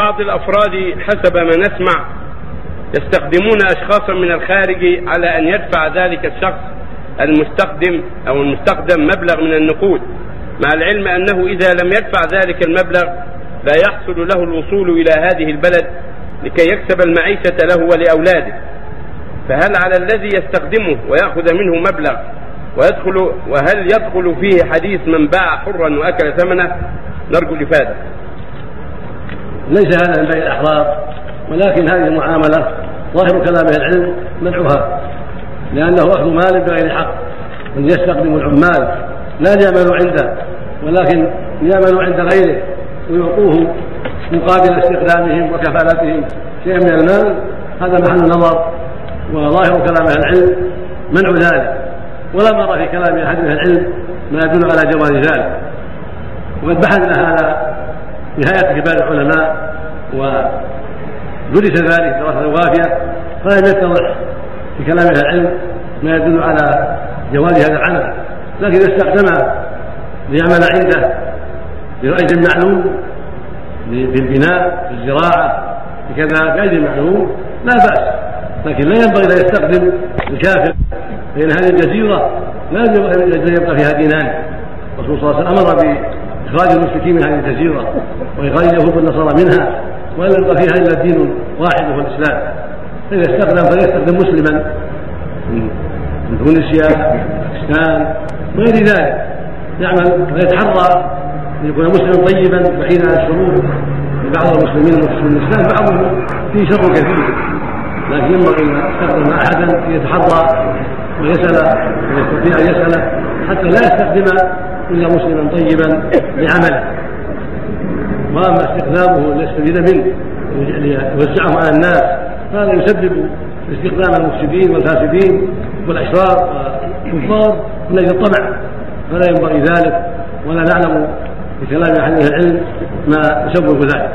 بعض الأفراد حسب ما نسمع يستخدمون أشخاصا من الخارج على أن يدفع ذلك الشخص المستخدم أو المستخدم مبلغ من النقود مع العلم أنه إذا لم يدفع ذلك المبلغ لا يحصل له الوصول إلى هذه البلد لكي يكسب المعيشة له ولأولاده. فهل على الذي يستخدمه ويأخذ منه مبلغ ويدخل وهل يدخل فيه حديث من باع حرا وأكل ثمنه؟ نرجو الإفادة. ليس هذا من بين الأحرار ولكن هذه المعاملة ظاهر كلام أهل العلم منعها لأنه أخذ مال بغير حق من يستخدم العمال لا ليعملوا عنده ولكن ليعملوا عند غيره ويعطوه مقابل استخدامهم وكفالتهم شيئا من المال هذا محل نظر وظاهر كلام أهل العلم منع ذلك ولا نرى في كلام أحد من العلم ما يدل على جواز ذلك. وقد بحثنا هذا هيئه كبار العلماء ودرس ذلك دراسة وافية فلم يتضح في كلام أهل العلم ما يدل على جواز هذا العمل. لكن إذا استخدمه ليعمل عنده بأجر معلوم البناء في الزراعة كذا بأجر معلوم لا بأس. لكن لا ينبغي أن يستخدم الكافر فإن هذه الجزيرة لا يبقى فيها دينان. الرسول صلى الله عليه وسلم أمر بإخراج المشركين من هذه الجزيرة. وإخراج اليهود والنصارى منها ولا يبقى فيها إلا دين واحد وهو الإسلام. فإذا استخدم فليستخدم مسلما. من تونسيا باكستان وغير ذلك. يعمل ويتحرى. ان يكون مسلما طيبا بعيدا عن الشرور. لبعض المسلمين المختصين الإسلام بعضهم فيه شر كثير. لكن ينبغي أن يستخدم أحدا يتحرى ويسأل ويستطيع أن يسال حتى لا يستخدم إلا مسلما طيبا لعمله. واما استخدامه ليستفيد منه ليوزعه على الناس. هذا يسبب استخدام المفسدين والفاسدين والاشرار والكفار من أجل الطمع فلا ينبغي ذلك ولا نعلم في كلام أهل العلم ما يسبب ذلك.